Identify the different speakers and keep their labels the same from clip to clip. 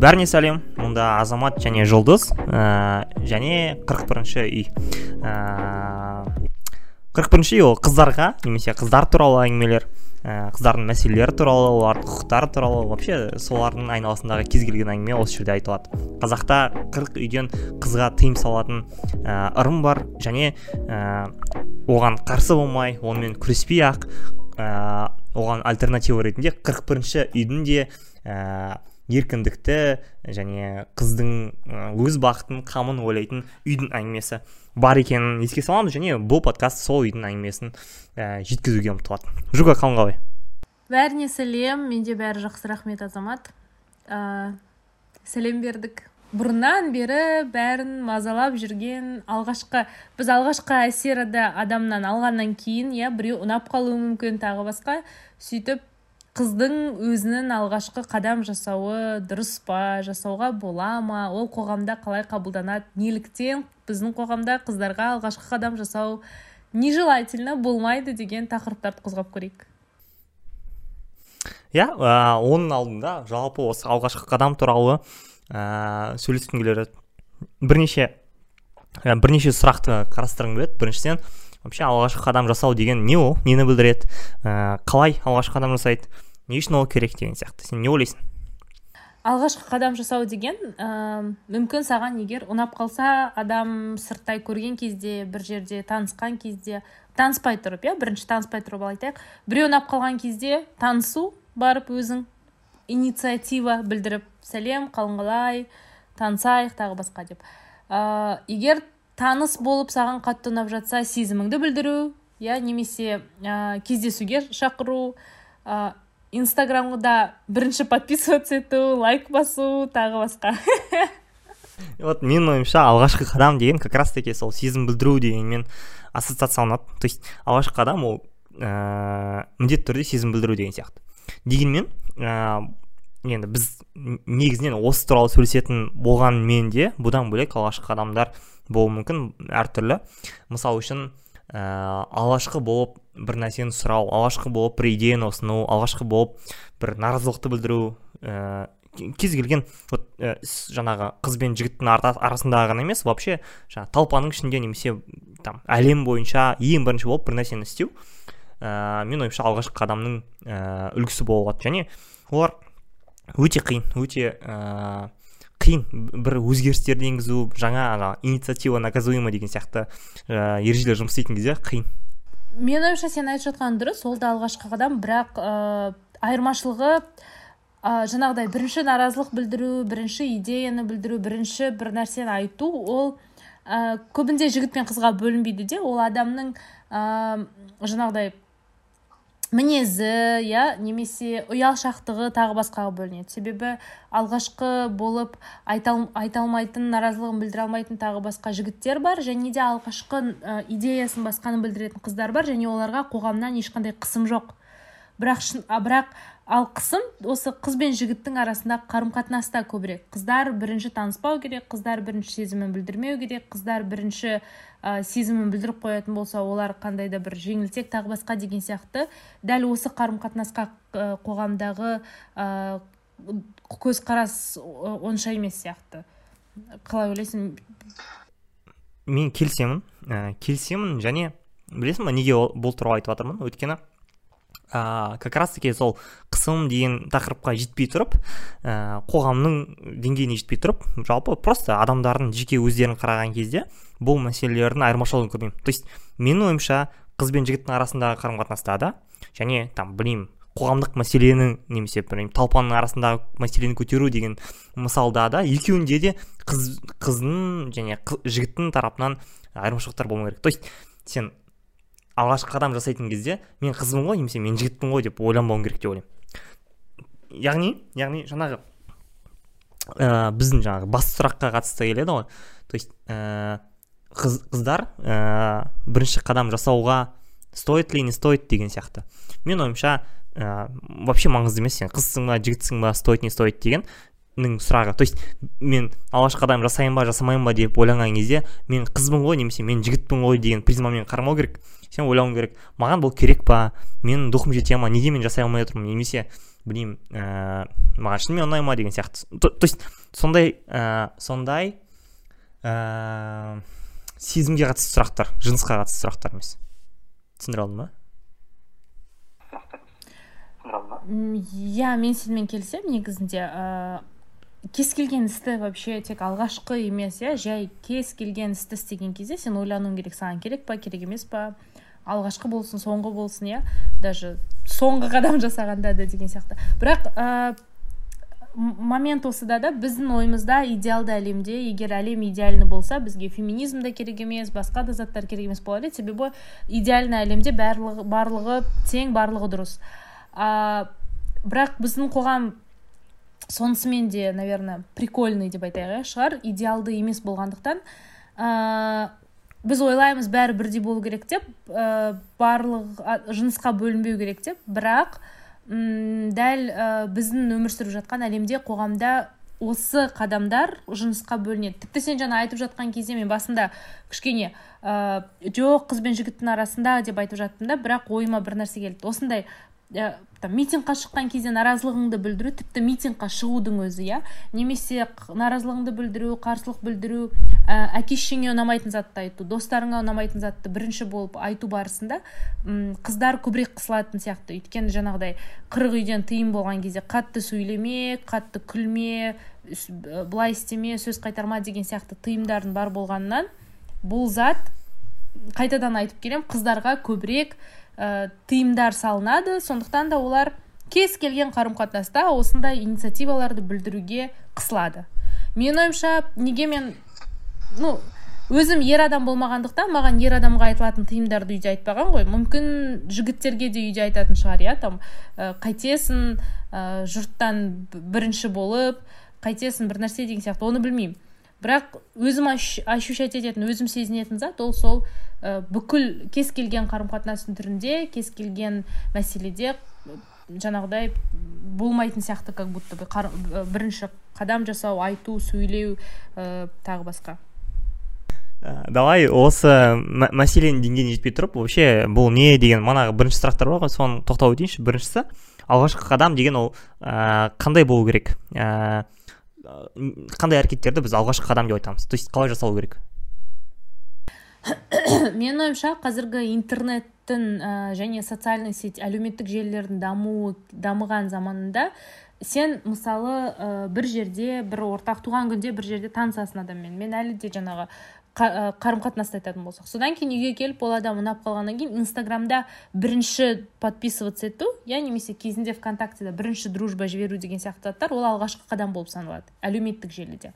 Speaker 1: бәріне сәлем. Мұнда азамат және жұлдыз ә, және 41 бірінші үй. Қырық бірінші үй ол қыздарға немесе қыздар туралы әңгімелер ә, қыздардың мәселелері туралы олардың құқықтары туралы вообще солардың айналасындағы кез келген әңгіме осы жерде айтылады. Қазақта қырық үйден қызға тыйым салатын ә, ырым бар және ә, оған қарсы болмай онымен күреспей ақ ә, оған альтернатива ретінде қырық бірінші үйдің де ә, еркіндікті және қыздың өз бақытын қамын ойлайтын үйдің әңгімесі бар екенін еске саламыз және бұл подкаст сол үйдің әңгімесін ә, жеткізуге ұмтылады жука қалың қалай?
Speaker 2: Бәріне сәлем. Менде бәрі жақсы рахмет азамат. Ә, сәлем бердік. Бұрыннан бері бәрін мазалап жүрген алғашқы біз алғашқы әсерді адамнан алғаннан кейін иә біреу ұнап қалуы мүмкін тағы басқа сөйтіп қыздың өзінің алғашқы қадам жасауы дұрыс па жасауға бола ма? ол қоғамда қалай қабылданады? неліктен біздің қоғамда қыздарға алғашқы қадам жасау нежелательно болмайды деген тақырыптарды қозғап көрейік.
Speaker 1: Иә yeah, оның алдында жалпы осы алғашқы қадам туралы ә, сөйлескім келеді бірнеше ә, бірнеше сұрақты қарастырғым келеді. біріншіден вообще алғашқы қадам жасау деген не ол? Нені білдіреді? Ә, қалай алғашқы қадам жасайды? Не үшін ол керек деген сияқты. Сен не ойлайсың?
Speaker 2: Алғашқы қадам жасау деген ә, мүмкін саған егер ұнап қалса адам сырттай көрген кезде бір жерде танысқан кезде таныспай тұрып иә бірінші таныспай тұрып айтайық біреу ұнап қалған кезде танысу барып өзің инициатива білдіріп сәлем қалың қалай танысайық тағы басқа деп. Ә, егер таныс болып саған қатты ұнап жатса сезіміңді білдіру иә немесе ә, кездесуге шақыру ә, инстаграмда бірінші подписываться ету лайк басу тағы басқа.
Speaker 1: Вот менің ойымша алғашқы қадам деген как раз таки сол сезім білдіру дегенмен ассоциацияланады то есть алғашқы қадам ол ә, міндетті түрде сезім білдіру деген сияқты. Дегенмен ә, енді біз негізінен осы туралы сөйлесетін болғанмен де бұдан бөлек алғашқы қадамдар болуы мүмкін әртүрлі. Мысалы үшін ә, алғашқы болып бір нәрсені сұрау алғашқы болып бір идеяны ұсыну алғашқы болып бір наразылықты білдіру ә, кез келген вот ә, жаңағы қыз бен жігіттің арасындағы ғана емес вообще жаңағы толпаның ішінде немесе там әлем бойынша ең бірінші болып бір нәрсені істеу ә, менің ойымша алғашқы қадамның ә, үлгісі бола және олар өте қиын өте ә, қиын бір өзгерістерді енгізу жаңа ана инициатива наказуема деген сияқты ә, ережелер жұмыс істейтін кезде қиын.
Speaker 2: Менің ойымша сен айтып жатқаның дұрыс ол да алғашқы қадам бірақ ә, айырмашылығы ә, жаңағыдай бірінші наразылық білдіру бірінші идеяны білдіру бірінші бір нәрсені айту ол ә, көбінде жігіт пен қызға бөлінбейді де ол адамның ә, жаңағыдай мінезі иә немесе ұялшақтығы тағы басқаға бөлінеді. Себебі алғашқы болып айта, алмайтын наразылығын білдіре алмайтын тағы басқа жігіттер бар және де алғашқы ә, идеясын басқаны білдіретін қыздар бар және оларға қоғамнан ешқандай қысым жоқ. Бірақ бірақ ал қысым осы қыз бен жігіттің арасындағы қарым қатынаста көбірек. Қыздар бірінші таныспау керек қыздар бірінші сезімін білдірмеу керек қыздар бірінші ә, сезімін білдіріп қоятын болса олар қандай да бір жеңілтек тағы басқа деген сияқты. Дәл осы қарым қатынасқа қоғамдағы ә, көзқарас онша емес сияқты. Қалай ойлайсың?
Speaker 1: Мен келісемін. Ә, келісемін және білесің ба неге бұл туралы айтып жатырмын өйткені ә, как раз таки сол қысым деген тақырыпқа жетпей тұрып ә, қоғамның деңгейіне жетпей тұрып жалпы просто адамдардың жеке өздерін қараған кезде бұл мәселелердің айырмашылығын көрмеймін. То есть менің ойымша қыз бен жігіттің арасындағы қарым қатынаста да және там білмеймін қоғамдық мәселені немесе білмеймін толпаның арасындағы мәселені көтеру деген мысалда да екеуінде де қыз қыздың және жігіттің тарапынан айырмашылықтар болмау керек. То есть сен алғашқы қадам жасайтын кезде мен қызбын ғой немесе мен жігітпін ғой деп ойланбауым керек деп ойлаймын. Яғни яғни жаңағы ә, біздің жаңағы басты сұраққа қатысты келеді ғой. То есть ә, қыз, қыздар ә, бірінші қадам жасауға стоит ли не стоит деген сияқты. Мен ойымша ә, вообще маңызды емес сен қызсың ба жігітсің ба стоит не стоит деген сұрағы. То есть мен алғашқы қадам жасайын ба жасамайын ба деп ойланған кезде мен қызбын ғой немесе мен жігітпін ғой деген призмамен қарамау керек. Сен ойлауың керек. Маған бұл керек па? Менің духым жете ма? Неге мен жасай алмай отырмын? немесе білмеймін ә, маған шынымен ұнай ма? деген сияқты. То, есть сондай ә, сондай ә, сезімге қатысты сұрақтар жынысқа қатысты сұрақтар емес. Түсіндіре алдым ба?
Speaker 2: Иә мен сенімен келісемін негізінде. Кез келген істі вообще тек алғашқы емес иә жай кез келген істі істеген кезде сен ойлануың керек саған керек па керек емес па? Алғашқы болсын соңғы болсын иә даже соңғы қадам жасағанда да деген сияқты. Бірақ ә, момент осыда да біздің ойымызда идеалды әлемде егер әлем идеальный болса бізге феминизм да керек емес басқа да заттар керек емес болар еді себебі идеальный әлемде барлығы, барлығы тең барлығы дұрыс. Ә, бірақ біздің қоғам сонысымен де наверное прикольный деп айтайық иә шығар. Идеалды емес болғандықтан ә, біз ойлаймыз бәрі бірдей болу керек деп ә, барлық жынысқа бөлінбеу керек деп. Бірақ м дәл ә, біздің өмір сүріп жатқан әлемде қоғамда осы қадамдар жынысқа бөлінеді. Тіпті сен жаңа айтып жатқан кезде мен басында кішкене ә, жоқ қыз бен жігіттің арасында деп айтып жаттым да бірақ ойыма бір нәрсе келді. Осындай там митингқа шыққан кезде наразылығыңды білдіру тіпті митингқа шығудың өзі иә? Немесе наразылығыңды білдіру қарсылық білдіру ә, әке шешеңе ұнамайтын затты айту достарыңа ұнамайтын затты бірінші болып айту барысында ұм, қыздар көбірек қысылатын сияқты. Өйткені жаңағыдай қырық үйден тыйым болған кезде қатты сөйлеме қатты күлме былай істеме сөз қайтарма деген сияқты тыйымдардың бар болғанынан бұл зат қайтадан айтып келемін қыздарға көбірек ә, тыйымдар салынады. Сондықтан да олар кез келген қарым қатынаста осындай инициативаларды білдіруге қысылады. Менің ойымша неге мен ну өзім ер адам болмағандықтан маған ер адамға айтылатын тыйымдарды үйде айтпаған ғой. Мүмкін жігіттерге де үйде айтатын шығар иә там ә, қайтесің ә, жұрттан бірінші болып қайтесің бір нәрсе деген сияқты. Оны білмеймін. Бірақ өзім ощущать ететін өзім сезінетін зат ол сол ә, бүкіл кез келген қарым қатынастың түрінде кез келген мәселеде жаңағыдай болмайтын сияқты как будто бы бірінші қадам жасау айту сөйлеу ә, тағы басқа.
Speaker 1: Ә, давай осы мәселенің деңгейіне жетпей тұрып вообще бұл не деген манағы бірінші сұрақтар бар ғой соны тоқталып өтейінші. Біріншісі алғашқы қадам деген ол ә, қандай болу керек? Ә, қандай әрекеттерді біз алғашқы қадам деп айтамыз? То есть қалай жасалу керек?
Speaker 2: Менің ойымша қазіргі интернеттің ә, және социальный сеть әлеуметтік желілердің дамуы дамыған заманында сен мысалы ә, бір жерде бір ортақ туған күнде бір жерде танысасың адаммен. Мен әлі де жаңағы қарым қатынасты айтатын болсақ. Содан кейін үйге келіп ол адам ұнап қалғаннан кейін инстаграмда бірінші подписываться ету иә немесе кезінде вконтактеда бірінші дружба жіберу деген сияқты заттар ол алғашқы қадам болып саналады әлеуметтік желіде.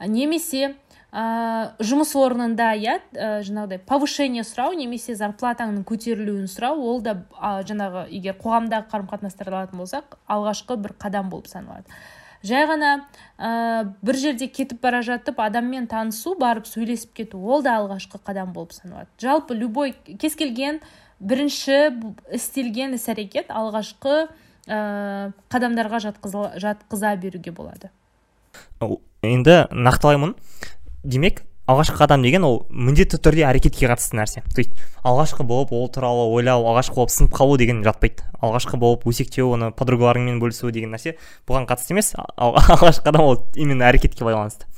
Speaker 2: Немесе ә, жұмыс орнында иә ә, жаңағыдай повышение сұрау немесе зарплатаңның көтерілуін сұрау ол да ә, жаңағы егер қоғамдағы қарым қатынастарды алатын болсақ алғашқы бір қадам болып саналады. Жай ғана ә, бір жерде кетіп бара жатып адаммен танысу барып сөйлесіп кету ол да алғашқы қадам болып саналады. Жалпы любой кез келген бірінші істелген іс әрекет алғашқы ә, қадамдарға жатқыза, жатқыза беруге болады.
Speaker 1: Енді нақтылаймын. Демек алғашқы қадам деген ол міндетті түрде әрекетке қатысты нәрсе. То есть алғашқы болып ол туралы ойлау алғашқы болып сынып қалу деген жатпайды. Алғашқы болып өсектеу оны подругаларыңмен бөлісу деген нәрсе бұған қатысты емес. Алғашқы қадам ол именно әрекетке байланысты.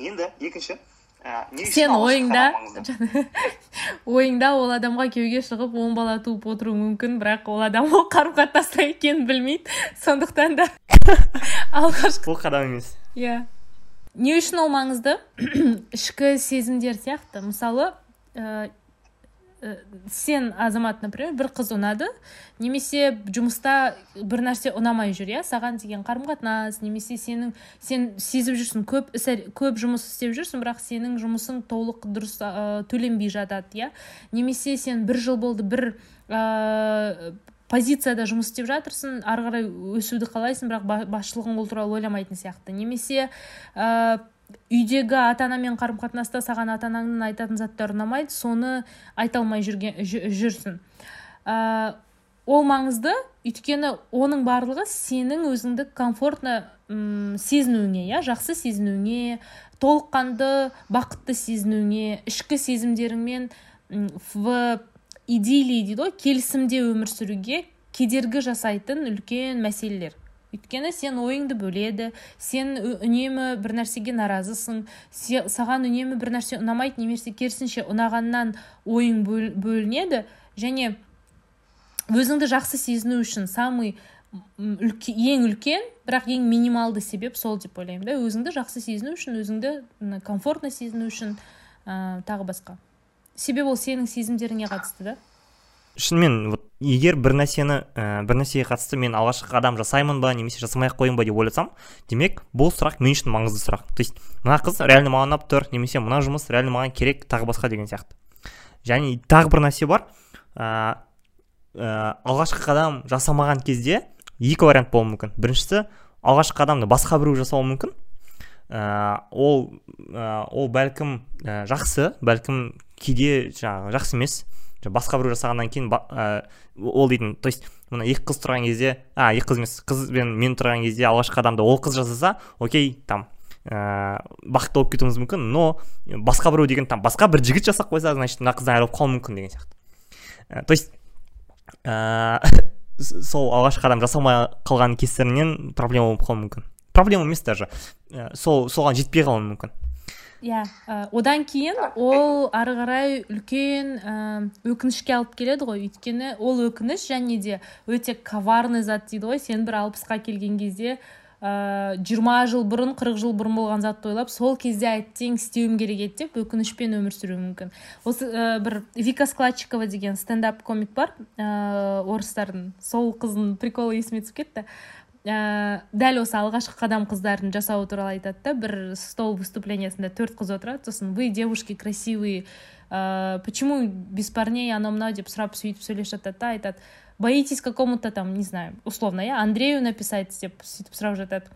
Speaker 3: Енді екінші
Speaker 2: ә, сен ойыңда ойыңда ол адамға күйеуге шығып он бала туып отыруы мүмкін бірақ ол адам ол қарым қатынаста екенін білмейді. Сондықтан да алғашқы
Speaker 1: бұл қадам емес.
Speaker 2: Иә. Не үшін ол маңызды? Ішкі сезімдер сияқты. Мысалы ә, сен азамат например бір қыз ұнады немесе жұмыста бір нәрсе ұнамай жүр иә? Саған деген қарым қатынас немесе сенің сен сезіп жүрсің көп іс көп жұмыс істеп жүрсің бірақ сенің жұмысың толық дұрыс ә, төленбей жатады иә? Немесе сен бір жыл болды бір ә, позицияда жұмыс істеп жатырсың ары қарай өсуді қалайсың бірақ басшылығың ол туралы ойламайтын сияқты. Немесе ә, үйдегі ата анамен қарым қатынаста саған ата анаңның айтатын заттары ұнамайды соны айта алмай жүрген жүрсің. Ә, ол маңызды. Өйткені оның барлығы сенің өзіңді комфортно сезінуіңе иә жақсы сезінуіңе толыққанды бақытты сезінуіңе ішкі сезімдеріңмен в идиллии дейді ғой келісімде өмір сүруге кедергі жасайтын үлкен мәселелер. Өйткені сен ойыңды бөледі сен үнемі бір нәрсеге наразысың саған үнемі бір нәрсе ұнамайды немесе керісінше ұнағаннан ойың бөлінеді. Және өзіңді жақсы сезіну үшін самый ең үлкен бірақ ең минималды себеп сол деп ойлаймын да. Өзіңді жақсы сезіну үшін өзіңді комфортно сезіну үшін ә, тағы басқа. Себебі ол сенің сезімдеріңе қатысты да?
Speaker 1: Шынымен вот егер бір нәрсені ә, бір нәрсеге қатысты мен алғашқы қадам жасаймын ба немесе жасамай ақ ба деп ойласам демек бұл сұрақ мен үшін маңызды сұрақ. То есть мына қыз реально маған ұнап тұр немесе мына жұмыс реально маған керек тағы басқа деген сияқты. Және тағы бір нәрсе бар. Ә, ә, алғашқы қадам жасамаған кезде екі вариант болуы мүмкін. Біріншісі алғашқы қадамды басқа біреу жасауы мүмкін. Ә, ол ә, ол бәлкім ә, жақсы бәлкім кейде жаңағы жақсы емес. Басқа біреу жасағаннан кейін ә, ол дейтін. То есть мына екі қыз тұрған кезде а екі қыз емес қыз бен мен тұрған кезде алғашқы қадамды ол қыз жасаса окей там ә, бақытты болып кетуіміз мүмкін но басқа біреу деген там басқа бір жігіт жасап қойса значит мына қыздан айырылып қалуы мүмкін деген сияқты. Ә, то есть ә, сол алғашқы қадам жасамай қалған кесірінен проблема болып қалуы мүмкін. Проблема емес даже. Ә, сол соған жетпей қалуы мүмкін.
Speaker 2: Иә yeah. одан кейін ол ары қарай үлкен ә, өкінішке алып келеді ғой. Өйткені ол өкініш және де өте коварный зат дейді ғой. Сен бір алпысқа келген кезде жиырма ә, жыл бұрын қырық жыл бұрын болған затты ойлап сол кезде әттең істеуім керек еді деп өкінішпен өмір сүруі мүмкін. Осы ә, бір вика складчикова деген стендап комик бар ә, орыстардың. Сол қыздың приколы есіме түсіп кетті. ә, дәл осы алғашқы қадам қыздардың жасауы туралы айтады да бір стол выступлениясында төрт қыз отырады сосын вы девушки красивые ә, почему без парней анау мынау деп сұрап сөйтіп сөйлесіп жатады да айтады боитесь какому то там не знаю условно иә андрею написать деп сөйтіп сұрап жатады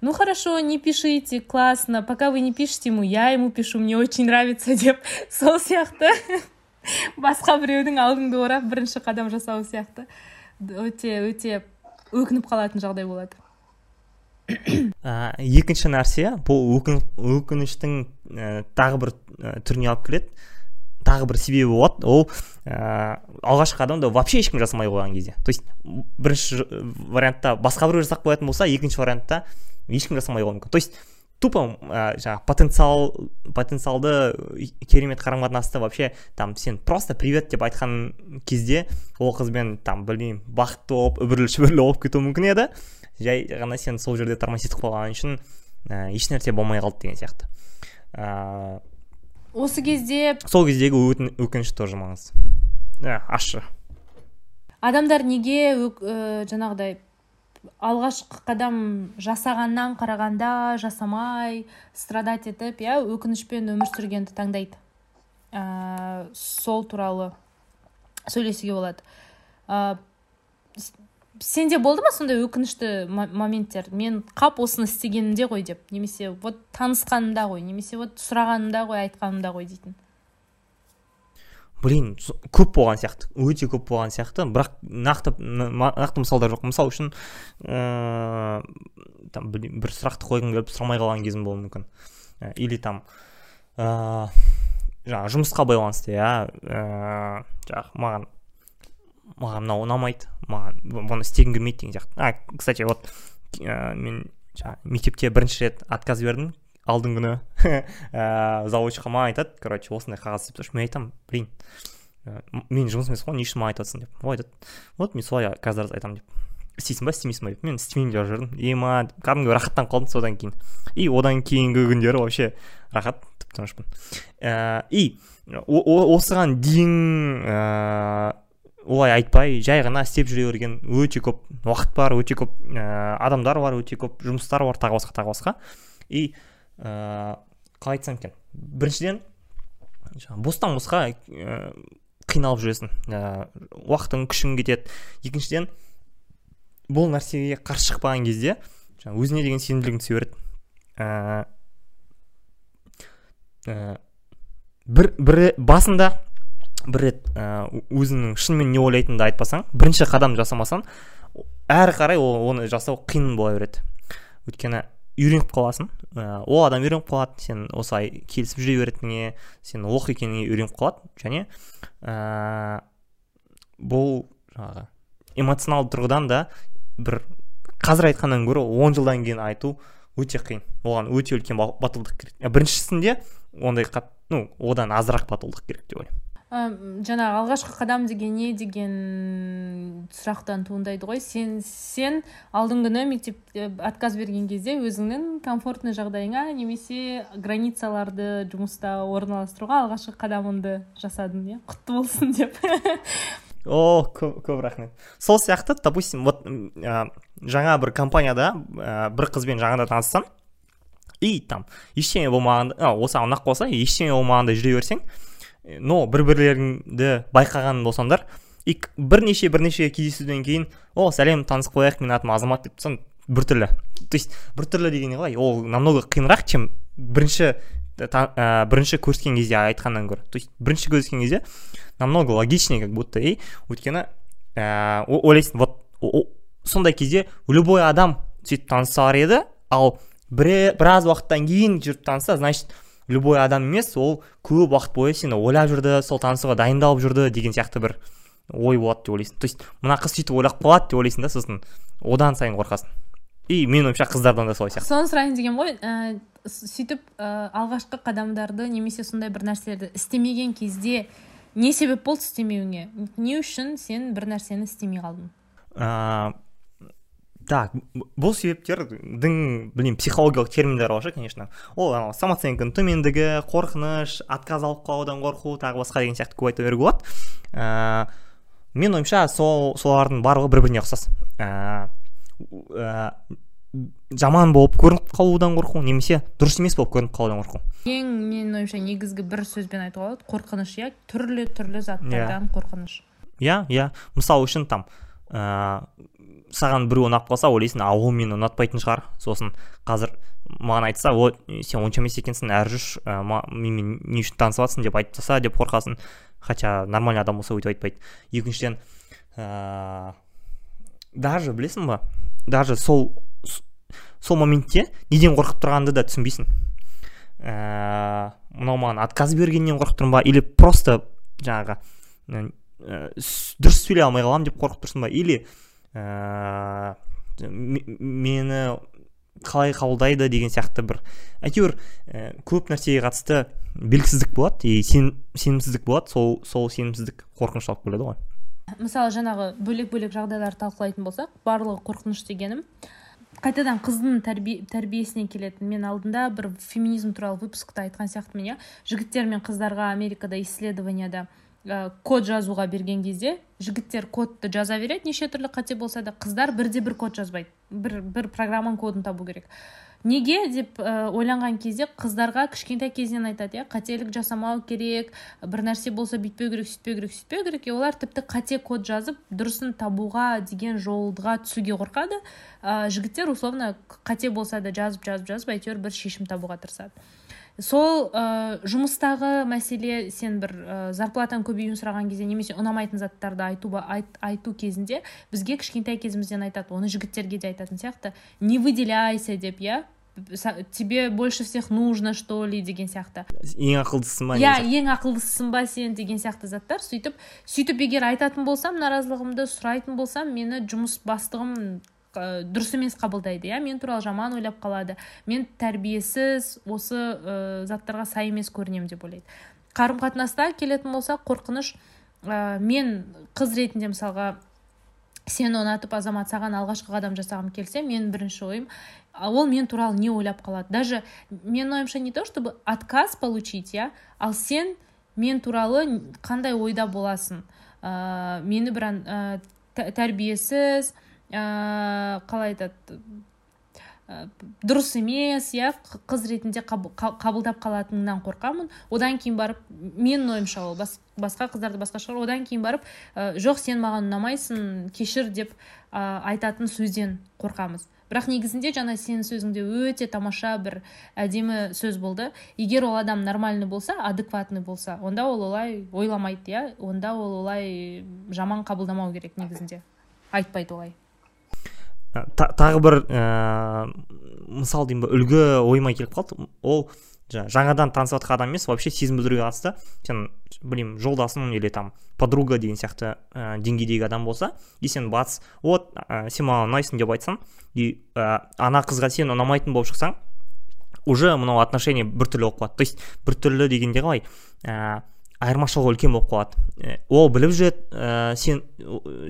Speaker 2: ну хорошо не пишите классно пока вы не пишете ему я ему пишу мне очень нравится деп сол сияқты басқа біреудің алдыңды орап бірінші қадам жасау сияқты өте өте өкініп қалатын жағдай болады.
Speaker 1: Ә, екінші нәрсе бұл өкініштің ә, тағы бір ә, түріне алып келеді. Тағы бір себебі болады. Ол ә, алғашқы қадамды вообще ешкім жасамай қойған кезде. То есть бірінші вариантта басқа біреу жасап қоятын болса екінші вариантта ешкім жасамай қалуы мүмкін. То есть тупо ә, жаңағы потенциал потенциалды керемет қарым қатынасты вообще там сен просто привет деп айтқан кезде ол қызбен там білмеймін бақытты болып үбірлі шүбірлі болып кетуі мүмкін еді. Жай ғана сен сол жерде тормозить қылған үшін ә, ешнәрсе болмай қалды деген сияқты. Ә,
Speaker 2: осы кезде
Speaker 1: сол кездегі өкініш тоже маңызды. Ә, ащы.
Speaker 2: адамдар неге өк, ә, жаңағыдай алғашқы қадам жасағаннан қарағанда жасамай страдать етіп иә өкінішпен өмір сүргенді таңдайды. Ә, сол туралы сөйлесуге болады. Ә, сенде болды ма сондай өкінішті моменттер? Мен қап осыны істегенімде ғой деп немесе вот танысқанымда ғой немесе вот сұрағанымда ғой айтқанымда ғой дейтін?
Speaker 1: Блин көп болған сияқты өте көп болған сияқты. Бірақ нақты нақты мысалдар жоқ. Мысалы үшін ыыы там бір сұрақты қойғым келіп сұрамай қалған кезім болуы мүмкін. Ә, или там ыыы жаңағы жұмысқа байланысты иә ыыы жаңағы маған маған мынау ұнамайды маған бұны істегім келмейді деген сияқты. А кстати вот ә, мен жаңағы мектепте бірінші рет отказ бердім. Алдыңғы күні ә, заводчиқа маған айтады короче осындай қағаз істеп тұршы мен айтамын блин ә, менің жұмысым емес қой не үшін маған айтып деп. Ол айтады. Вот мен солай раз айтамын деп. Істейсің ба? Істемейсің ба деп. Мен істемеймін деп жүрдім маған кәдімгі рахаттанып қалдым содан кейін. И одан кейінгі күндері вообще рахат тып тынышпын ә, и осыған дейін ә, олай айтпай жай ғана істеп жүре берген өте көп уақыт бар өте көп ә, адамдар бар өте көп жұмыстар бар тағы басқа тағы басқа. И ә, қалай айтсам екен? Біріншіден бостан босқа ә, қиналып жүресің. Ә, уақытың күшің кетеді. Екіншіден бұл нәрсеге қарсы шықпаған кезде жаңа өзіне деген сенімділігің түсе береді. Ә, ә, бір бір басында бір рет ә, өзіңнің шынымен не ойлайтыныңды айтпасаң бірінші қадам жасамасаң әрі қарай оны жасау қиын бола береді. Өйткені үйреніп қаласың. Ә, ол адам үйреніп қалады сен осылай келісіп жүре беретініңе сен лох екеніңе үйреніп қалады. Және ә, бұл жаңағы эмоционалды тұрғыдан да бір қазір айтқаннан гөрі он жылдан кейін айту өте қиын. Оған өте үлкен ба- батылдық керек. Ә, біріншісінде ондай қат, ну одан азырақ батылдық керек деп ойлаймын.
Speaker 2: Жаңағы алғашқы қадам деген не деген сұрақтан туындайды ғой. Сен сен алдыңғы күні мектепте отказ берген кезде өзіңнің комфортный жағдайыңа немесе границаларды жұмыста орналастыруға алғашқы қадамыңды жасадың иә? Құтты болсын деп.
Speaker 1: О көп, көп рахмет. Сол сияқты допустим вот ә, жаңа бір компанияда ә, бір қызбен жаңада таныссам и там ештеңе болмағанда осы ұнап қалса ештеңе болмағанда жүре берсең э, но бір бірлеріңді байқаған болсаңдар бірнеше бірнеше кездесуден кейін о сәлем танысып қояйық менің атым азамат деп тұрсаң біртүрлі. То есть біртүрлі деген не қалай? Ол намного қиынырақ чем бірінші ә, бірінші көріскен кезде айтқаннан гөрі. То есть бірінші көріскен кезде намного логичнее как будто и өйткені ә, ойлайсың вот сондай кезде любой адам сөйтіп танысар еді ал біраз уақыттан кейін жүріп таныса значит любой адам емес ол көп уақыт бойы сені ойлап жүрді сол танысуға дайындалып жүрді деген сияқты бір ой болады деп ойлайсың. То есть мына қыз сөйтіп ойлап қалады деп ойлайсың да сосын одан сайын қорқасың. И менің ойымша қыздардан да солай сияқты.
Speaker 2: Соны сұрайын деген ғой ә, сөйтіп ә, алғашқы қадамдарды немесе сондай бір нәрселерді істемеген кезде не себеп болды істемеуіңе? Не үшін сен бір нәрсені істемей қалдың?
Speaker 1: Ә, так бұл себептердің білмеймін психологиялық терминдер бар шығар конечно. Ол анау самооценканың төмендігі қорқыныш отказ алып қалудан қорқу тағы басқа деген сияқты көп айта беруге болады ә, менің ойымша сол солардың барлығы бір біріне ұқсас. Ә, ә, жаман болып көрініп қалудан қорқу немесе дұрыс емес болып көрініп қалудан қорқу.
Speaker 2: Ең менің ойымша негізгі бір сөзбен айтуға болады қорқыныш иә? түрлі түрлі заттардан қорқыныш.
Speaker 1: Иә иә. Мысалы үшін там ә, саған біреу ұнап қалса ойлайсың а ол мені ұнатпайтын шығар. Сосын қазір маған айтса о сен онша емес екенсің әрі жүрші менімен не үшін танысып жатсың деп айтып тастаса деп қорқасың. Хотя нормальный адам болса өйтіп айтпайды. Екіншіден ә, даже білесің ба даже сол сол моментте неден қорқып тұрғаныңды да түсінбейсің. Ә, мынау маған отказ бергеннен қорқып тұрмын ба или просто жаңағы ә, дұрыс сөйлей алмай қаламын деп қорқып тұрсың ба? Или ә, ме- мені қалай қабылдайды деген сияқты бір. Әйтеуір ә, көп нәрсеге қатысты белгісіздік болады и сен, сенімсіздік болады. Сол сол сенімсіздік қорқыныш алып келеді ғой.
Speaker 2: Мысалы жаңағы бөлек бөлек жағдайларды талқылайтын болсақ барлығы қорқыныш дегенім. Қайтадан қыздың тәрбие, тәрбиесіне келетін мен алдында бір феминизм туралы выпускта айтқан сияқтымын иә. Жігіттер мен қыздарға америкада исследованияда ә, код жазуға берген кезде жігіттер кодты жаза береді. Неше түрлі қате болса да қыздар бірде бір код жазбайды. Бір, бір программаның кодын табу керек. Неге? деп ә, ойланған кезде қыздарға кішкентай кезінен айтады иә. Қателік жасамау керек бір нәрсе болса бүйтпеу керек сөйтпеу керек сөйтпеу керек. И олар тіпті қате код жазып дұрысын табуға деген жолға түсуге қорқады. Ә, жігіттер условно қате болса да жазып жазып жазып әйтеуір бір шешім табуға тырысады. Сол ә, жұмыстағы мәселе сен бір ә, зарплатаң көбеюін сұраған кезде немесе ұнамайтын заттарды айту, айт, айту кезінде бізге кішкентай кезімізден айтады оны жігіттерге де айтатын сияқты. Не выделяйся деп иә? Тебе больше всех нужно что ли деген сияқты.
Speaker 1: Ең ақылдысың ба
Speaker 2: иә ең ақылдысың ба сен деген сияқты заттар сөйтіп сөйтіп егер айтатын болсам наразылығымды сұрайтын болсам мені жұмыс бастығым ә, дұрыс емес қабылдайды иә? Мен туралы жаман ойлап қалады. Мен тәрбиесіз осы ә, заттарға сай емес көрінемін деп ойлайды. Қарым қатынаста келетін болсақ қорқыныш ә, мен қыз ретінде мысалға сені ұнатып азамат саған алғашқы қадам жасағым келсе мен бірінші ойым ол мен туралы не ойлап қалады? Даже менің ойымша не то чтобы отказ получить иә? Ал сен мен туралы қандай ойда боласың? Ә, мені бір ә, тә- тәрбиесіз ә, қалай айтады ә, дұрыс емес иә қыз ретінде қаб- қа- қабылдап қалатыныңнан қорқамын. Одан кейін барып менің ойымша ол бас, басқа қыздарды басқа шығар. Одан кейін барып ә, жоқ сен маған ұнамайсың кешір деп ә, айтатын сөзден қорқамыз. Бірақ негізінде жаңа сенің сөзіңде өте тамаша бір әдемі сөз болды. Егер ол адам нормальный болса адекватный болса онда ол олай ойламайды иә. Онда ол олай жаман қабылдамау керек негізінде. Айтпайды олай.
Speaker 1: Тағы бір ә, мысал деймін ба үлгі ойыма келіп қалды. Ол жаңадан танысып жатқан адам емес вообще сезім білдіруге қатысты. Сен білмеймін жолдасың или там подруга деген сияқты ә, деңгейдегі адам болса и сен батыс вот ә, сен маған ұнайсың деп айтсаң и ә, ана қызға сен ұнамайтын болып шықсаң уже мынау отношение біртүрлі болып қалады. То есть біртүрлі дегенде қалай? Ә, айырмашылығы үлкен болып қалады. Ә, ол біліп жүреді ә, сен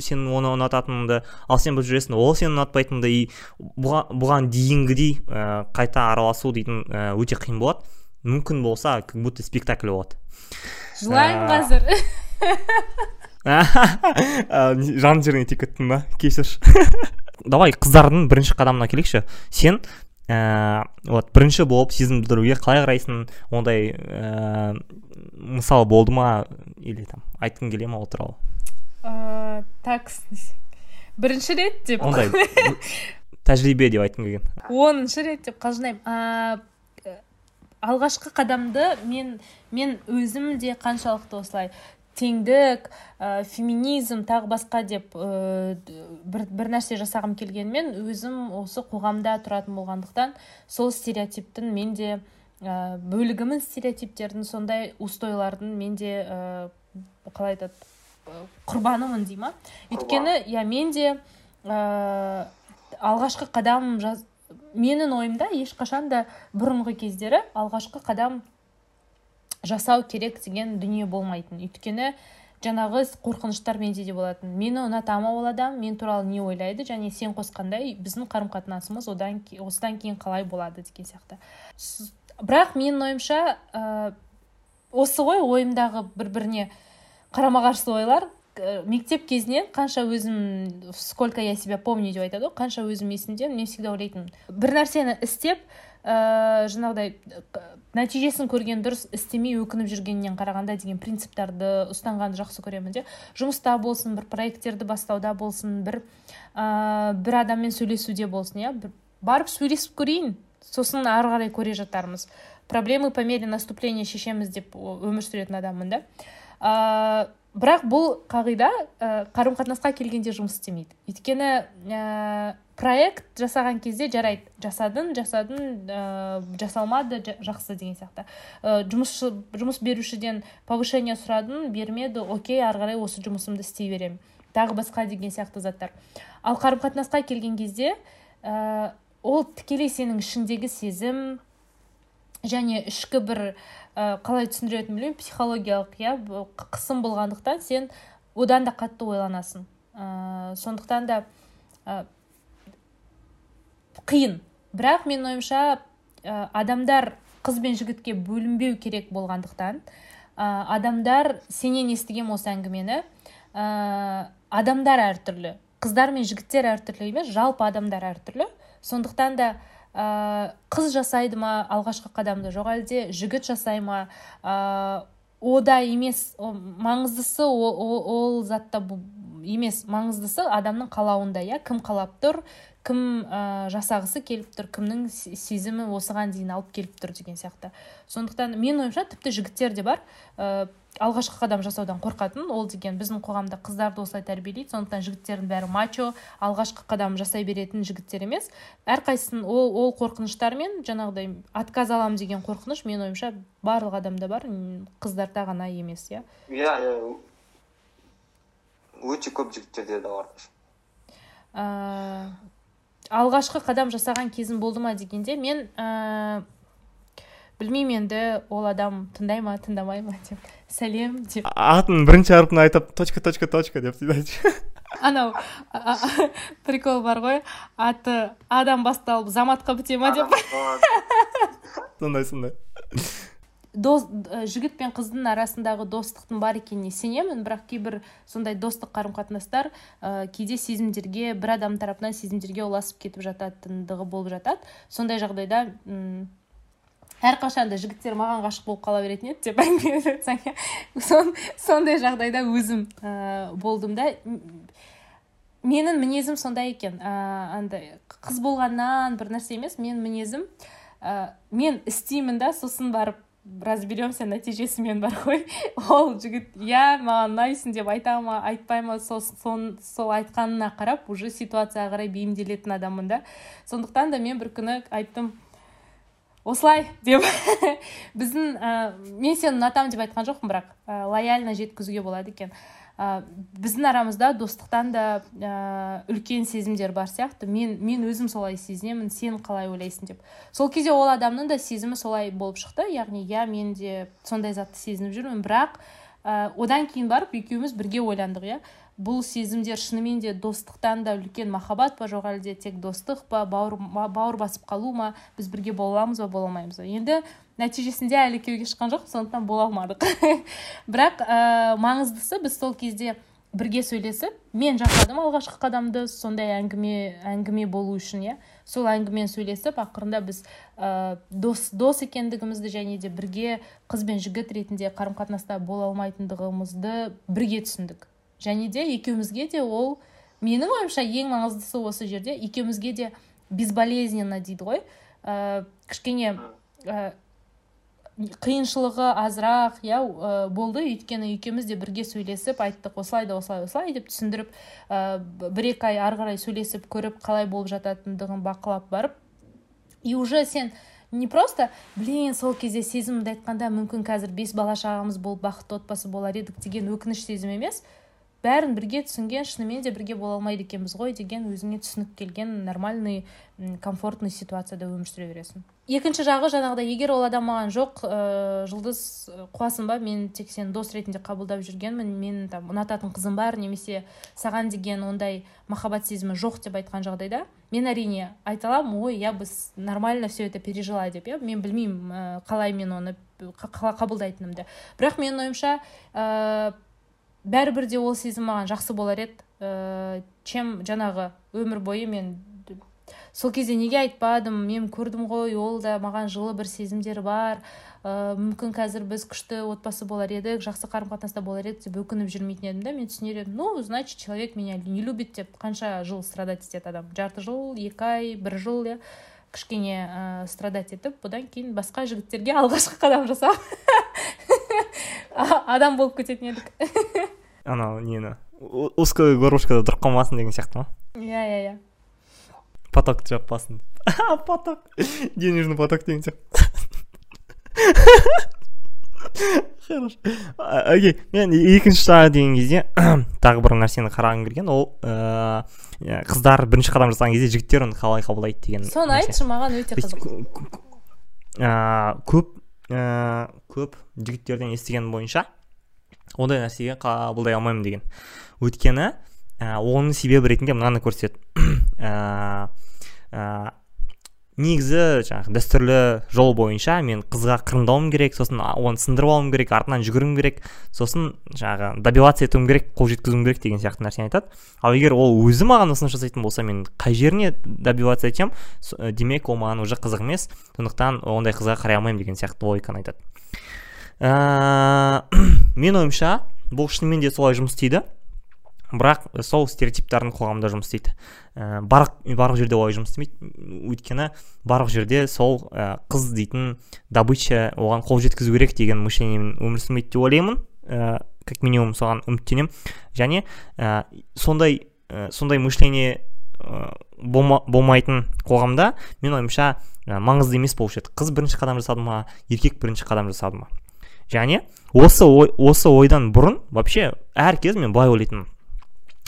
Speaker 1: сен оны ұнататыныңды ал сен біліп жүресің ол сені ұнатпайтыныңды и бұға, бұған дейінгідей ә, қайта араласу дейтін ә, өте қиын болады. Мүмкін болса как будто спектакль болады.
Speaker 2: Жылаймын
Speaker 1: Ә,
Speaker 2: қазір.
Speaker 1: Жан жеріңе тиіп кеттің ба? Кешірші давай қыздардың бірінші қадамына келейікші. Сен ә, вот бірінші болып сезім білдіруге қалай қарайсың? Ондай ә, мысалы болды ма? Или там айтқың келе ма ол туралы?
Speaker 2: Ә, так бірінші рет деп
Speaker 1: ондай. тәжірибе деп айтқым келген.
Speaker 2: Оныншы рет деп қалжыңдаймын а, э, алғашқы қадамды мен мен өзім де қаншалықты осылай теңдік ә, феминизм тағы басқа деп ә, бір, бір нәрсе жасағым келгенмен өзім осы қоғамда тұратын болғандықтан сол стереотиптің мен де ә, бөлігімін стереотиптердің сондай устойлардың мен де ә, қалай айтады құрбанымын дей ма өйткені иә мен де ә, алғашқы қадам жаз... менің ойымда ешқашан да бұрынғы кездері алғашқы қадам жасау керек деген дүние болмайтын. Өйткені жаңағы қорқыныштар менде де болатын. Мені ұнатама ол адам мен туралы не ойлайды және сен қосқандай біздің қарым қатынасымыз одан осыдан кейін қалай болады деген сияқты. Бірақ менің ойымша ә, осы ғой ойымдағы бір біріне қарама қарсы ойлар. Э, мектеп кезінен қанша өзім сколько я себя помню деп айтады ғой қанша өзім есімде мен всегда ойлайтынмын. Бір нәрсені істеп ә, жаңағыдай э, нәтижесін көрген дұрыс істемей өкініп жүргеннен қарағанда деген принциптарды ұстанғанды жақсы көремін де. Жұмыста болсын бір проекттерді бастауда болсын бір ә, бір адаммен сөйлесуде болсын иә. Барып сөйлесіп көрейін сосын ары қарай көре жатармыз. Проблемы по мере наступления шешеміз деп өмір сүретін адаммын да. Ә, бірақ бұл қағида ә, қарым қатынасқа келгенде жұмыс істемейді. Өйткені ә, проект жасаған кезде жарайды. Жасадың жасадың ә, жасалмады жа- жақсы деген сияқты. Ә, жұмысшы жұмыс берушіден повышение сұрадың бермеді окей ары қарай осы жұмысымды істей беремін. Тағы басқа деген сияқты заттар. Ал қарым қатынасқа келген кезде ә, ол тікелей сенің ішіңдегі сезім және ішкі бір ә, қалай түсіндіретінін білмеймін психологиялық иә қысым болғандықтан сен одан да қатты ойланасың. Ә, сондықтан да ә, қиын. Бірақ менің ойымша ә, адамдар қыз бен жігітке бөлінбеу керек болғандықтан ә, адамдар сенен естігем осы әңгімені ә, адамдар әртүрлі. Қыздар мен жігіттер әртүрлі емес жалпы адамдар әртүрлі. Сондықтан да ә, қыз жасайды ма алғашқы қадамды жоқ әлде жігіт жасай ма? Ә, о да емес. О- маңыздысы ол, ол, ол затта емес. Маңыздысы адамның қалауында иә? Кім қалап тұр? Кім ә, жасағысы келіп тұр кімнің се- сезімі осыған дейін алып келіп тұр деген сияқты. Сондықтан менің ойымша тіпті жігіттер де бар. Ә, алғашқы қадам жасаудан қорқатын ол деген біздің қоғамда қыздарды осылай тәрбиелейді сондықтан жігіттердің бәрі мачо алғашқы қадам жасай беретін жігіттер емес. Әрқайсысын ол ол қорқыныштармен жаңағыдай отказ аламын деген қорқыныш менің ойымша барлық адамда бар қыздарда ғана емес иә.
Speaker 3: Иә иә. Өте көп жігіттерде де бар.
Speaker 2: Ә, алғашқы қадам жасаған кезім болды ма дегенде мен ә, білмеймін енді ол адам тыңдай ма тыңдамай ма деп. Сәлем деп.
Speaker 1: Атын бірінші әрпін айтып точка точка точка деп
Speaker 2: анау прикол бар ғой. Аты адам басталып заматқа біте ма деп.
Speaker 1: Сондай сондай.
Speaker 2: Дос ә, жігіт пен қыздың арасындағы достықтың бар екеніне сенемін. Бірақ кейбір сондай достық қарым қатынастар ә, кейде сезімдерге бір адам тарапынан сезімдерге ұласып кетіп жататындығы болып жатады. Сондай жағдайда м әрқашан да жігіттер маған ғашық болып қала беретін еді деп әңгіме иә. Сон- сондай жағдайда өзім ә, болдым да. Менің мінезім сондай екен. Ә, андай қыз болғаннан бір нәрсе емес менің мінезім ә, мен істеймін да сосын барып разберемся нәтижесімен бар ғой. Ол жігіт иә маған ұнайсың деп айта ма айтпай ма сол, сон- сол айтқанына қарап уже ситуацияға қарай бейімделетін адаммын да. Сондықтан да мен бір күні айттым осылай деп. Біздің ә, мен сені ұнатамын деп айтқан жоқпын бірақ ә, лояльно жеткізуге болады екен. Ә, біздің арамызда достықтан да ә, үлкен сезімдер бар сияқты. Мен мен өзім солай сезінемін сен қалай ойлайсың деп. Сол кезде ол адамның да сезімі солай болып шықты. Яғни иә мен де сондай затты сезініп жүрмін бірақ ә, одан кейін барып екеуміз бірге ойландық иә. Бұл сезімдер шынымен де достықтан да үлкен махаббат па? Жоқ әлде тек достық па? Бауыр, бауыр басып қалу ма? Біз бірге бола аламыз ба бола алмаймыз ба? Енді нәтижесінде әлі күйеуге шыққан жоқ сондықтан бола алмадық. Бірақ ә, маңыздысы біз сол кезде бірге сөйлесіп мен жасадым алғашқы қадамды сондай әңгіме әңгіме болу үшін иә? Сол әңгімені сөйлесіп ақырында біз ә, дос дос екендігімізді және де бірге қыз бен жігіт ретінде қарым қатынаста бола алмайтындығымызды бірге түсіндік. Және де екеумізге де ол менің ойымша ең маңыздысы осы жерде екеумізге де безболезненно дейді ғой. Ә, кішкене ә, қиыншылығы азырақ иә ә, болды. Өйткені екеуміз де бірге сөйлесіп айттық осылай да осылай осылай деп түсіндіріп ә, бір екі ай ары қарай сөйлесіп көріп қалай болып жататындығын бақылап барып. И уже сен не просто блин сол кезде сезімімді айтқанда мүмкін қазір бес бала шағамыз болып бақытты отбасы болар едік деген өкініш сезім емес бәрін бірге түсінген шынымен де бірге бола алмайды екенбіз ғой деген өзіңе түсінік келген нормальный комфортный ситуацияда өмір сүре бересің. Екінші жағы жаңағыдай егер ол адам маған жоқ ә, жұлдыз қуасың ба? Мен тек сені дос ретінде қабылдап жүргенмін. Мен там ұнататын қызым бар немесе саған деген ондай махаббат сезімі жоқ деп айтқан жағдайда мен әрине айта аламын ой иә біз нормально все это пережила деп иә мен білмеймін ә, қалай мен оны қабылдайтынымды. Бірақ менің ойымша бәрібір де ол сезім маған жақсы болар еді. Ә, чем жаңағы өмір бойы мен сол кезде неге айтпадым? Мен көрдім ғой ол да маған жылы бір сезімдері бар. Ә, мүмкін қазір біз күшті отбасы болар едік жақсы қарым қатынаста болар едік деп өкініп жүрмейтін едім да. Мен түсінер едім ну значит человек меня не любит деп қанша жыл страдать етеді адам? Жарты жыл екі ай бір жыл иә. Кішкене ә, страдать етіп бұдан кейін басқа жігіттерге алғашқы қадам жасап адам болып кететін едік.
Speaker 1: Анау нені? Узкая горлышкада тұрып қалмасын деген сияқты ма?
Speaker 2: Иә иә иә.
Speaker 1: Поток жаппасын поток. Денежный поток деген сияқты. Хорошо окей. Мен екінші жағы деген кезде тағы бір нәрсені қарағым келген. Ол ыыы қыздар бірінші қадам жасаған кезде жігіттер оны қалай қабылдайды деген
Speaker 2: соны айтшы маған өте қызық.
Speaker 1: көп ыыы көп жігіттерден естігенім бойынша ондай нәрсеге қабылдай алмаймын деген. Өйткені ә, оның себебі ретінде мынаны көрсетеді ә, негізі жаңағы дәстүрлі жол бойынша мен қызға қырындауым керек сосын оны сындырып алуым керек артынан жүгіруім керек сосын жаңағы добиваться етуім керек қол жеткізуім керек деген сияқты нәрсені айтады. Ал егер ол өзі маған ұсыныс жасайтын болса мен қай жеріне добиваться етемін демек ол маған уже қызық емес. Сондықтан ондай қызға қарай алмаймын деген сияқты логиканы айтады. Ә, мен ойымша бұл шынымен де солай жұмыс істейді. Бірақ сол стереотиптардың қоғамда жұмыс істейді. Ә, барлық барлық жерде олай жұмыс істемейді. Өйткені барлық жерде сол ә, қыз дейтін добыча оған қол жеткізу керек деген мышлениемен өмір сүрмейді деп ойлаймын. Ә, как минимум соған үміттенемін. Және ә, сондай ә, сондай мышление ә, болма, болмайтын қоғамда мен ойымша ә, маңызды емес болушы еді. Қыз бірінші қадам жасады ма еркек бірінші қадам жасады ма? Және осы ой, осы ойдан бұрын вообще әр кез мен былай ойлайтынмын.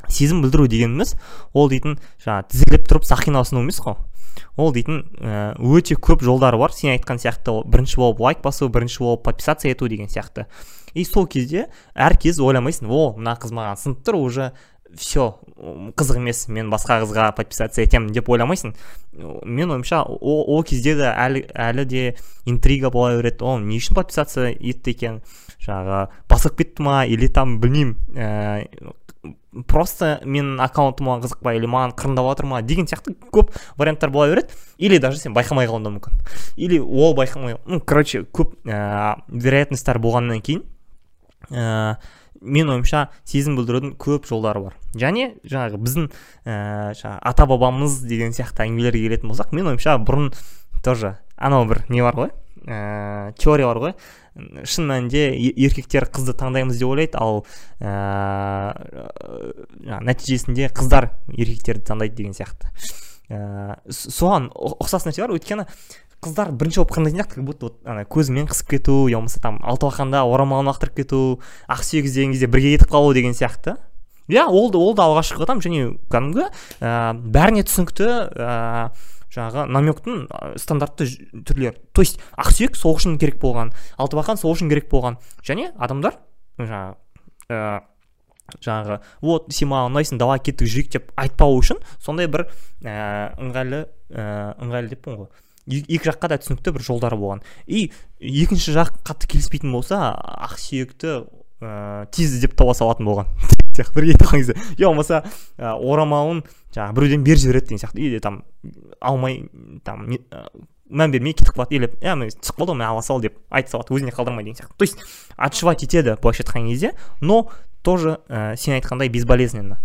Speaker 1: Сезім білдіру дегеніміз ол дейтін жаңағы тізіліп тұрып сақина ұсыну емес қой. Ол дейтін өте көп жолдары бар. Сен айтқан сияқты бірінші болып лайк басу бірінші болып подписаться ету деген сияқты. И сол кезде әр кез ойламайсың. О мына қыз маған сынып тұр уже все қызық емес мен басқа қызға подписаться етемін деп ойламайсың. Мен ойымша ол, кезде де әлі, әлі де интрига бола береді. Ол не үшін подписаться етті екен? Жаңағы басып кетті ма или там білмеймін ә, просто менің аккаунтыма қызықпай или маған қырындап жатыр ма деген сияқты көп варианттар бола береді. Или даже сен байқамай қалуың да мүмкін. Или ол байқамай ну короче көп ә, вероятностьтар болғаннан кейін ә, мен ойымша сезім білдірудің көп жолдары бар. Және жаңағы біздің ә, жаңағы ата бабамыз деген сияқты әңгімелерге келетін болсақ мен ойымша бұрын тоже анау бір не бар ғой ә, теория бар ғой. Шын мәнінде еркектер қызды таңдаймыз деп ойлайды ал ә, нәтижесінде қыздар еркектерді таңдайды деген сияқты. Ә, соған ұқсас нәрсе бар. Өйткені қыздар бірінші болып қырындайтын сияқты как будто вот ана көзімен қысып кету я болмаса там алтыбақанда орамалын лақтырып кету ақсүйек іздеген кезде бірге кетіп қалу деген сияқты. Иә ол да ол да алғашқы қадам. Және кәдімгі ә, бәріне түсінікті ә, жаңағы намектің стандартты түрлері. То есть ақсүйек сол үшін керек болған алтыбақан сол үшін керек болған. Және адамдар жаңағы ә, жаңағы вот сен маған ұнайсың давай кеттік жүрейік деп айтпау үшін сондай бір ә, ыңғайлы ә, ыңғайлы деппін ғой. Екі жаққа да түсінікті бір жолдары болған. И екінші жақ қатты келіспейтін болса ақсүйекті ә, тез іздеп таба салатын болған. Сияқты бірге қалған кезде я болмаса ә, орамалын жаңағы біреуден беріп жібереді деген сияқты. Или там алмай там ә, мән бермей кетіп қалады. Или иә мен түсіп қалды ғой ала сал деп айта салады өзіне қалдырмай деген сияқты. То есть отшивать етеді былайша айтқан кезде но тоже ә, сен айтқандай безболезненно.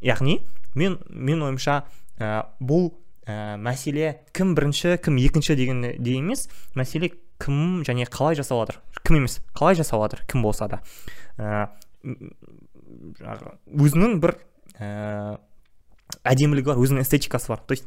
Speaker 1: Яғни мен мен ойымша ә, бұл ә, мәселе кім бірінші кім екінші деген де емес. Мәселе кім және қалай жасалып жатыр? Кім емес қалай жасалып жатыр? Кім болса да. Ә, өзінің бір ә, әдемілігі бар өзінің эстетикасы бар. То есть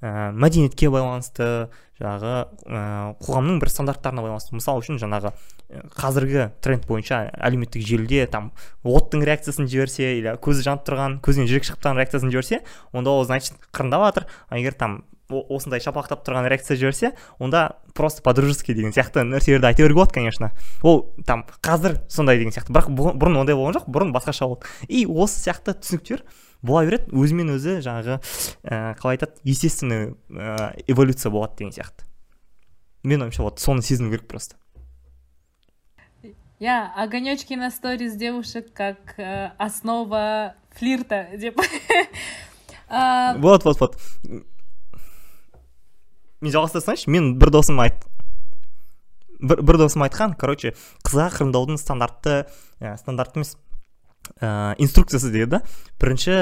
Speaker 1: ә, мәдениетке байланысты жаңағы ә, қоғамның бір стандарттарына байланысты. Мысалы үшін жаңағы ә, қазіргі тренд бойынша әлеуметтік желіде там оттың реакциясын жіберсе или көзі жанып тұрған көзінен жүрек шығып тұрған реакциясын жіберсе онда ол значит қырындап жатыр а егер там осындай шапақтап тұрған реакция жіберсе онда просто по дружески деген сияқты нәрселерді айта беруге болады конечно. Ол там қазір сондай деген сияқты. Бірақ бұ- бұрын ондай болған жоқ бұрын басқаша болды. И осы сияқты түсініктер бола береді? Өзімен өзі жаңағы ә, қалай айтады? Естественный ә, эволюция болады деген сияқты. Менің ойымша вот соны сезіну керек просто.
Speaker 2: Я огонечки на сторис девушек как э, основа флирта деп
Speaker 1: вот вот вот. Мен жалғастыра салайыншы мен бір досым айт бір, бір досым айтқан короче қызға қырымдаудың стандартты ә, стандартты емес. Ә, инструкциясы дейді да? Бірінші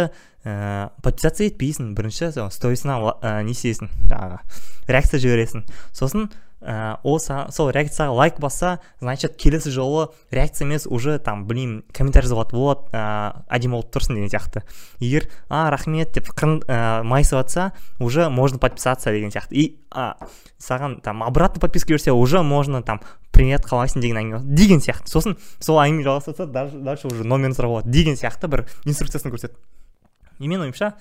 Speaker 1: ә, подписаться етпейсің бірінші сторисына ә, не істейсің жаңағы реакция жібересің. Сосын ә, ол са- сол реакцияға лайк басса значит келесі жолы реакция емес уже там білмеймін комментарий жазуға болады ә, әдемі болып тұрсың деген сияқты. Егер а рахмет деп қырын ә, майысып жатса уже можно подписаться деген сияқты. И а, саған там обратно подписка берсе уже можно там привет қалайсың? деген әңгіме деген сияқты. Сосын сол әңгіме дальше, дальше уже номерін сұрауға болады деген сияқты бір инструкциясын көрсетеді и менің ойымша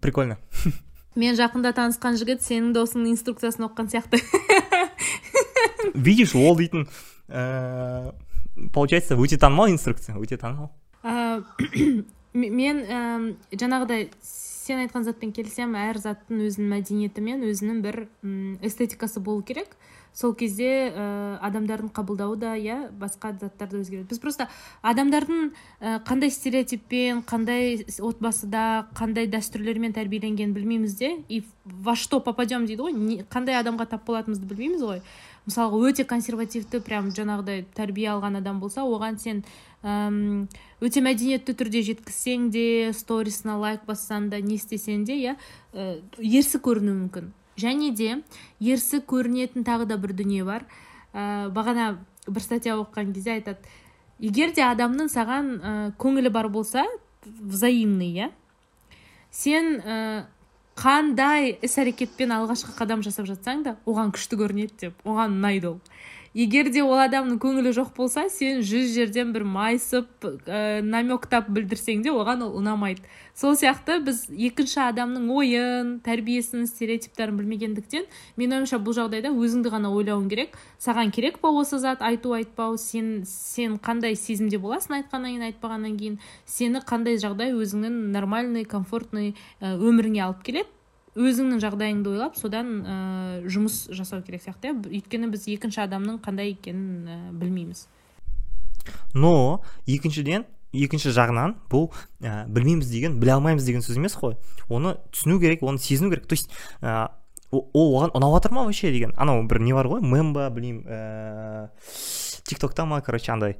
Speaker 1: прикольно.
Speaker 2: мен жақында танысқан жігіт сенің досыңның инструкциясын оқыған сияқты.
Speaker 1: Видишь ол дейтін ә, получается өте танымал инструкция өте танымал.
Speaker 2: Мен әм, жаңағыдай сен айтқан затпен келісемін әр заттың өзінің мәдениеті мен өзінің бір эстетикасы болу керек. Сол кезде ә, адамдардың қабылдауы да иә басқа заттарды өзгереді. Біз просто адамдардың ә, қандай стереотиппен қандай отбасыда қандай дәстүрлермен тәрбиеленгенін білмейміз де и во что попадем дейді ғой. Не- қандай адамға тап болатынымызды білмейміз ғой. Мысалға өте консервативті прям жаңағыдай тәрбие алған адам болса оған сен әм, өте мәдениетті түрде жеткізсең де сторисына лайк бассаң да не істесең де иә ә, ерсі көрінуі мүмкін. Және де ерсі көрінетін тағы да бір дүние бар. Ә, бағана бір статья оқыған кезде айтады егер де адамның саған ә, көңілі бар болса взаимный иә? Сен ә, қандай іс әрекетпен алғашқы қадам жасап жатсаң да оған күшті көрінеді деп оған ұнайды ол. Егер де ол адамның көңілі жоқ болса сен жүз жерден бір майысып ә, намектап білдірсең де оған ол ұнамайды. Сол сияқты біз екінші адамның ойын тәрбиесін стереотиптерін білмегендіктен менің ойымша бұл жағдайда өзіңді ғана ойлауың керек. Саған керек па осы зат? Айту айтпау. Сен сен қандай сезімде боласың айтқаннан кейін айтпағаннан кейін? Сені қандай жағдай өзіңнің нормальный комфортный өміріңе алып келеді? Өзіңнің жағдайыңды ойлап содан ә, жұмыс жасау керек сияқты. Иә өйткені біз екінші адамның қандай екенін ә, білмейміз.
Speaker 1: Но екіншіден екінші жағынан бұл ә, білмейміз деген біле алмаймыз деген сөз емес қой. Оны түсіну керек оны сезіну керек. То есть ә, ол оған ұнап жатыр ма вообще деген? Анау бір не бар ғой? Мем ба білмеймін ә, тик токта ма короче андай.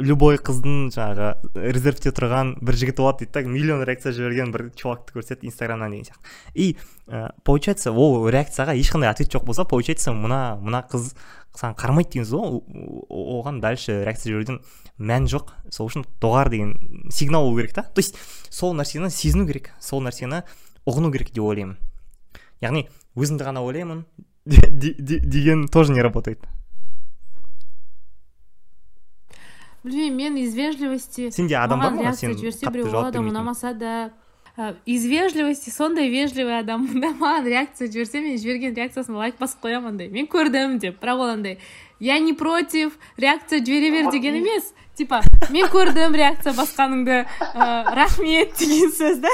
Speaker 1: Любой қыздың жаңағы резервте тұрған бір жігіт болады дейді да миллион реакция жіберген бір чувакты көрсетеді инстаграмнан деген сияқты. И ә, получается ол реакцияға ешқандай ответ жоқ болса получается мына мына қыз саған қарамайды деген сөз ғой оған дальше реакция жіберуден мән жоқ. Сол үшін доғар деген сигнал болу керек та. То есть сол нәрсені сезіну керек сол нәрсені ұғыну керек деп ойлаймын. Яғни өзімді ғана ойлаймын де- де- деген тоже не работает.
Speaker 2: Білмеймін мен из вежливости.
Speaker 1: Сенде адам бар
Speaker 2: маған
Speaker 1: ма
Speaker 2: реакция
Speaker 1: сен
Speaker 2: жіберсе
Speaker 1: қатты
Speaker 2: біреу
Speaker 1: жауап
Speaker 2: болады
Speaker 1: бермейтін
Speaker 2: ұнамаса да из вежливости сондай вежливый адаммын да маған реакция жіберсе мен жіберген реакциясына лайк басып қоямын андай мен көрдім деп бірақ ол андай я не против. Реакция жібере бер деген емес типа мен көрдім реакция басқаныңды ә, рахмет деген сөз да?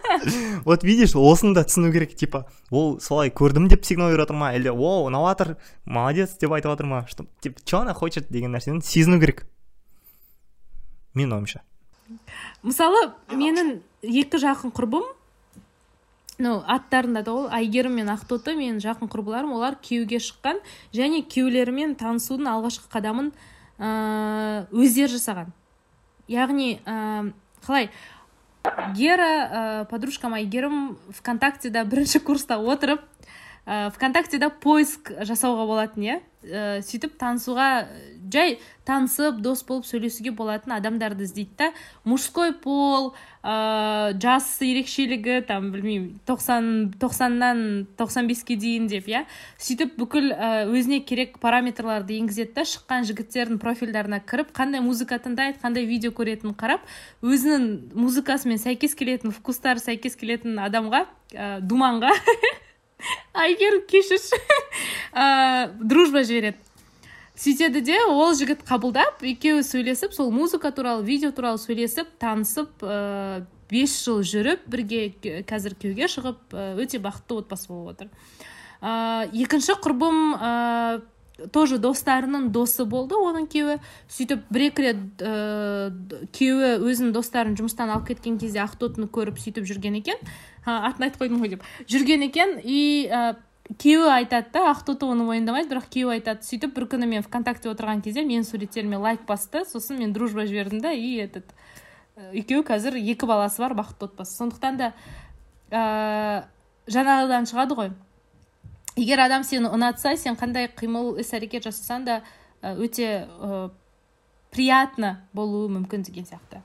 Speaker 1: Вот видишь осыны да түсіну керек типа ол солай көрдім деп сигнал беріп жатыр ма или о ұнап жатыр молодец деп айтып жатыр ма что типа че она хочет деген нәрсені сезіну керек менің ойымша.
Speaker 2: Мысалы менің екі жақын құрбым ну аттарында да ол әйгерім мен ақтоты менің жақын құрбыларым олар күйеуге шыққан және күйеулерімен танысудың алғашқы қадамын ыыы өздері жасаған. Яғни ыыы қалай гера ә, подружкам әйгерім вконтактеда бірінші курста отырып ә, вконтактеда поиск жасауға болатын иә? Ә, сөйтіп танысуға жай танысып дос болып сөйлесуге болатын адамдарды іздейді да. Мужской пол ә, жас ерекшелігі там білмеймін тоқсан тоқсаннан тоқсан беске дейін деп иә. Сөйтіп бүкіл ә, өзіне керек параметрларды енгізеді да. Шыққан жігіттердің профильдарына кіріп қандай музыка тыңдайды қандай видео көретінін қарап өзінің музыкасымен сәйкес келетін вкустары сәйкес келетін адамға ә, думанға әйгерім кешірші ә, дружба жібереді. Сөйтеді де ол жігіт қабылдап екеуі сөйлесіп сол музыка туралы видео туралы сөйлесіп танысып ә, бес жыл жүріп бірге қазір күйеуге шығып ә, өте бақытты отбасы болып отыр. Ә, екінші құрбым ә, тоже достарының досы болды оның күйеуі. Сөйтіп бір екі рет ә, күйеуі өзінің достарын жұмыстан алып кеткен кезде ақтотыны көріп сөйтіп жүрген екен. А, атын айтып қойдым ғой деп. Жүрген екен и ә, күйеуі айтады да ақтоты оны мойындамайды бірақ күйеуі айтады сөйтіп бір күні мен вконтакте отырған кезде менің суреттеріме лайк басты сосын мен дружба жібердім да и этот ә, екеуі қазір екі баласы бар бақытты отбасы. Сондықтан да ә, жаңағыдан шығады ғой. Егер адам сені ұнатса сен қандай қимыл іс әрекет жасасаң да ә, өте ә, приятно болуы мүмкін деген сияқты.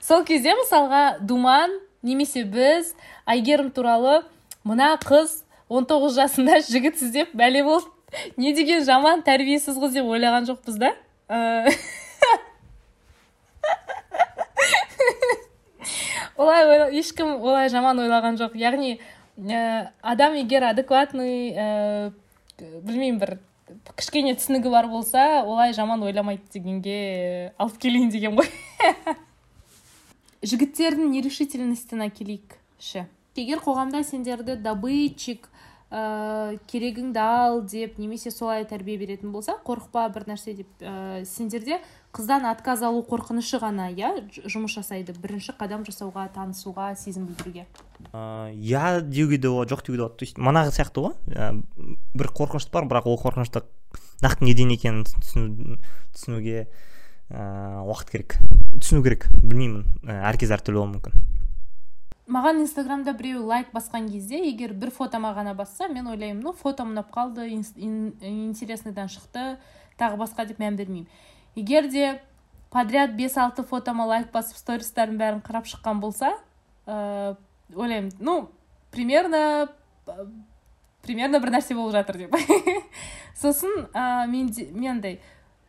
Speaker 2: Сол кезде мысалға думан немесе біз әйгерім туралы мына қыз 19 жасында жігіт іздеп бәле болды. Не деген жаман тәрбиесіз қыз деп ойлаған жоқпыз да. Ә, олай ешкім олай жаман ойлаған жоқ. Яғни ә, адам егер адекватный ә, білмеймін бір кішкене түсінігі бар болса олай жаман ойламайды дегенге ә, алып келейін деген ғой. Жігіттердің нерешительностьына келейікші егер қоғамда сендерді добытчик ә, керегіңді ал деп немесе солай тәрбие беретін болса қорықпа бір нәрсе деп ә, сендерде қыздан отказ алу қорқынышы ғана иә жұмыс жасайды бірінші қадам жасауға танысуға сезім білдіруге?
Speaker 1: Иә деуге де болады жоқ деуге де болады. То есть манағы сияқты ғой ә, бір қорқыныш бар бірақ ол қорқынышты нақты неден екенін түсіну түсінуге ыыы уақыт керек. Түсіну керек білмеймін ә, әркез әртүрлі болуы мүмкін.
Speaker 2: Маған инстаграмда біреу лайк басқан кезде егер бір фотома ғана басса мен ойлаймын ну фотом ұнап қалды ин- ин- интересныйдан шықты тағы басқа деп мән бермеймін. Егер де подряд 5-6 фотома лайк басып стористардың бәрін қарап шыққан болса ә, ойлаймын ну примерно примерно бір нәрсе болып жатыр деп. Сосын ә, мен де- мен андай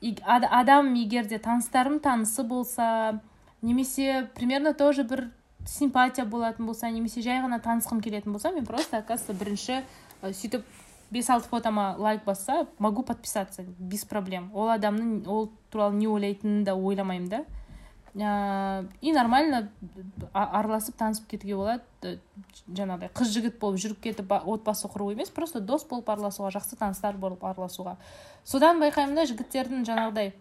Speaker 2: и- ад- адам егер де таныстарым танысы болса немесе примерно тоже бір симпатия болатын болса немесе жай ғана танысқым келетін болса мен просто оказывается бірінші ә, сөйтіп бес алты фотома лайк басса могу подписаться без проблем. Ол адамның ол туралы не ойлайтынын да ойламаймын да. Ә, и нормально араласып танысып кетуге болады Э, жаңағыдай. Қыз жігіт болып жүріп кетіп ба- отбасы құру емес просто дос болып араласуға жақсы таныстар болып араласуға. Содан байқаймын да жігіттердің жаңағыдай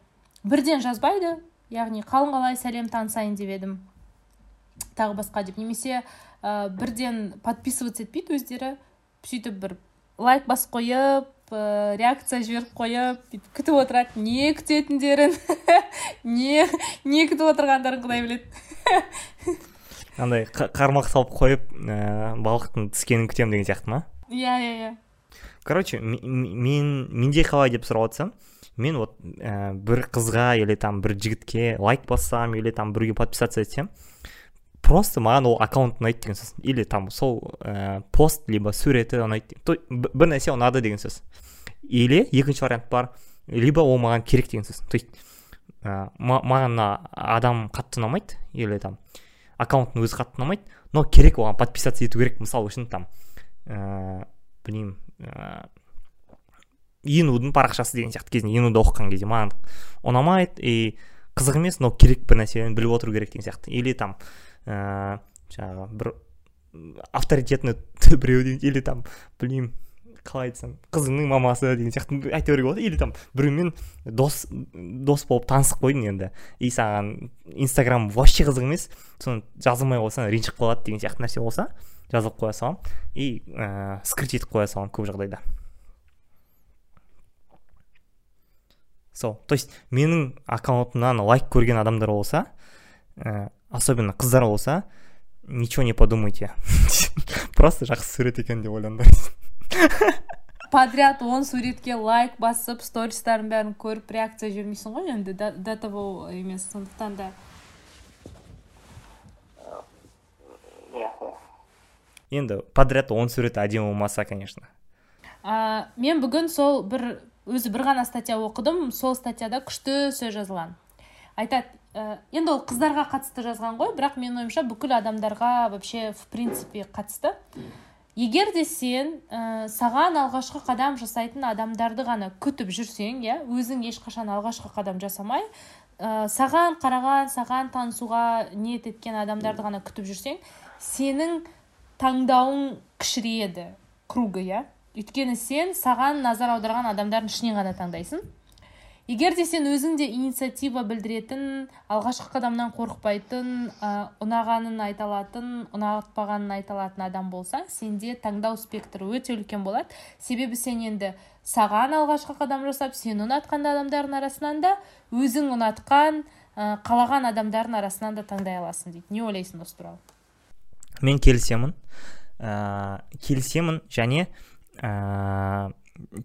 Speaker 2: бірден жазбайды яғни қалың қалай сәлем танысайын деп едім. Тағы басқа деп. Немесе ә, бірден подписываться етпейді өздері сөйтіп бір лайк басып қойып ә, реакция жіберіп қойып бүйтіп күтіп отырады. Не күтетіндерін не не күтіп отырғандарын құдай біледі.
Speaker 1: Андай қа- қармақ салып қойып ә, балықтың түскенін күтемін деген сияқты ма?
Speaker 2: Иә иә иә.
Speaker 1: Короче мен менде қалай деп сұрап отырсам мен вот ә, бір қызға или там бір жігітке лайк бассам или там біреуге подписаться етсем просто маған ол аккаунт ұнайды деген сөз или там сол ә, пост либо суреті ұнайды бір нәрсе ұнады деген сөз или екінші вариант бар либо ол маған керек деген сөз то есть ә, маған мына адам қатты ұнамайды или там аккаунттың өзі қатты ұнамайды но керек оған подписаться ету керек мысалы үшін там ә, білмеймін ә, парақшасы деген сияқты кезінде енуді оқыған кезде маған ұнамайды и қызық емес но керек бір нәрсені біліп отыру керек деген сияқты. Или там ә, жаңағы бір авторитетный біреу или там білмеймін қалай айтсам қызыңның мамасы деген сияқты айта беруге болады или там біреумен дос дос болып танысып қойдың енді и саған инстаграм вообще қызық емес. Соны жазылмай қойсаң ренжіп қалады деген сияқты нәрсе болса жазылып қоя саламын и ә, скрыть етіп қоя саламын көп жағдайда. Сол то есть менің аккаунтымнан лайк көрген адамдар болса ә, особенно қыздар болса ничего не подумайте. Просто жақсы сурет екен деп ойлаңдар
Speaker 2: подряд он суретке лайк басып стористардың бәрін көріп реакция жібермейсің ғой енді до того емес сондықтан да.
Speaker 1: Енді подряд он сурет әдемі болмаса конечно.
Speaker 2: Ә, мен бүгін сол бір өзі бір ғана статья оқыдым сол статьяда күшті сөз жазылған. Айтады ә, енді ол қыздарға қатысты жазған ғой бірақ менің ойымша бүкіл адамдарға вообще в принципе қатысты. Егер де сен ә, саған алғашқы қадам жасайтын адамдарды ғана күтіп жүрсең иә өзің ешқашан алғашқы қадам жасамай ә, саған қараған саған танысуға ниет еткен адамдарды ғана күтіп жүрсең сенің таңдауың кішірейеді кругы иә. Өйткені сен саған назар аударған адамдардың ішінен ғана таңдайсың. Егер де сен өзің де инициатива білдіретін алғашқы қадамнан қорықпайтын ә, ұнағанын айта алатын ұнатпағанын айта алатын адам болсаң сенде таңдау спектрі өте үлкен болады. Себебі сен енді саған алғашқы қадам жасап сен ұнатқан адамдардың арасынан да өзің ұнатқан ә, қалаған адамдардың арасынан да таңдай аласың дейді. Не ойлайсың осы туралы?
Speaker 1: Мен келісемін. Ә, келісемін және ә,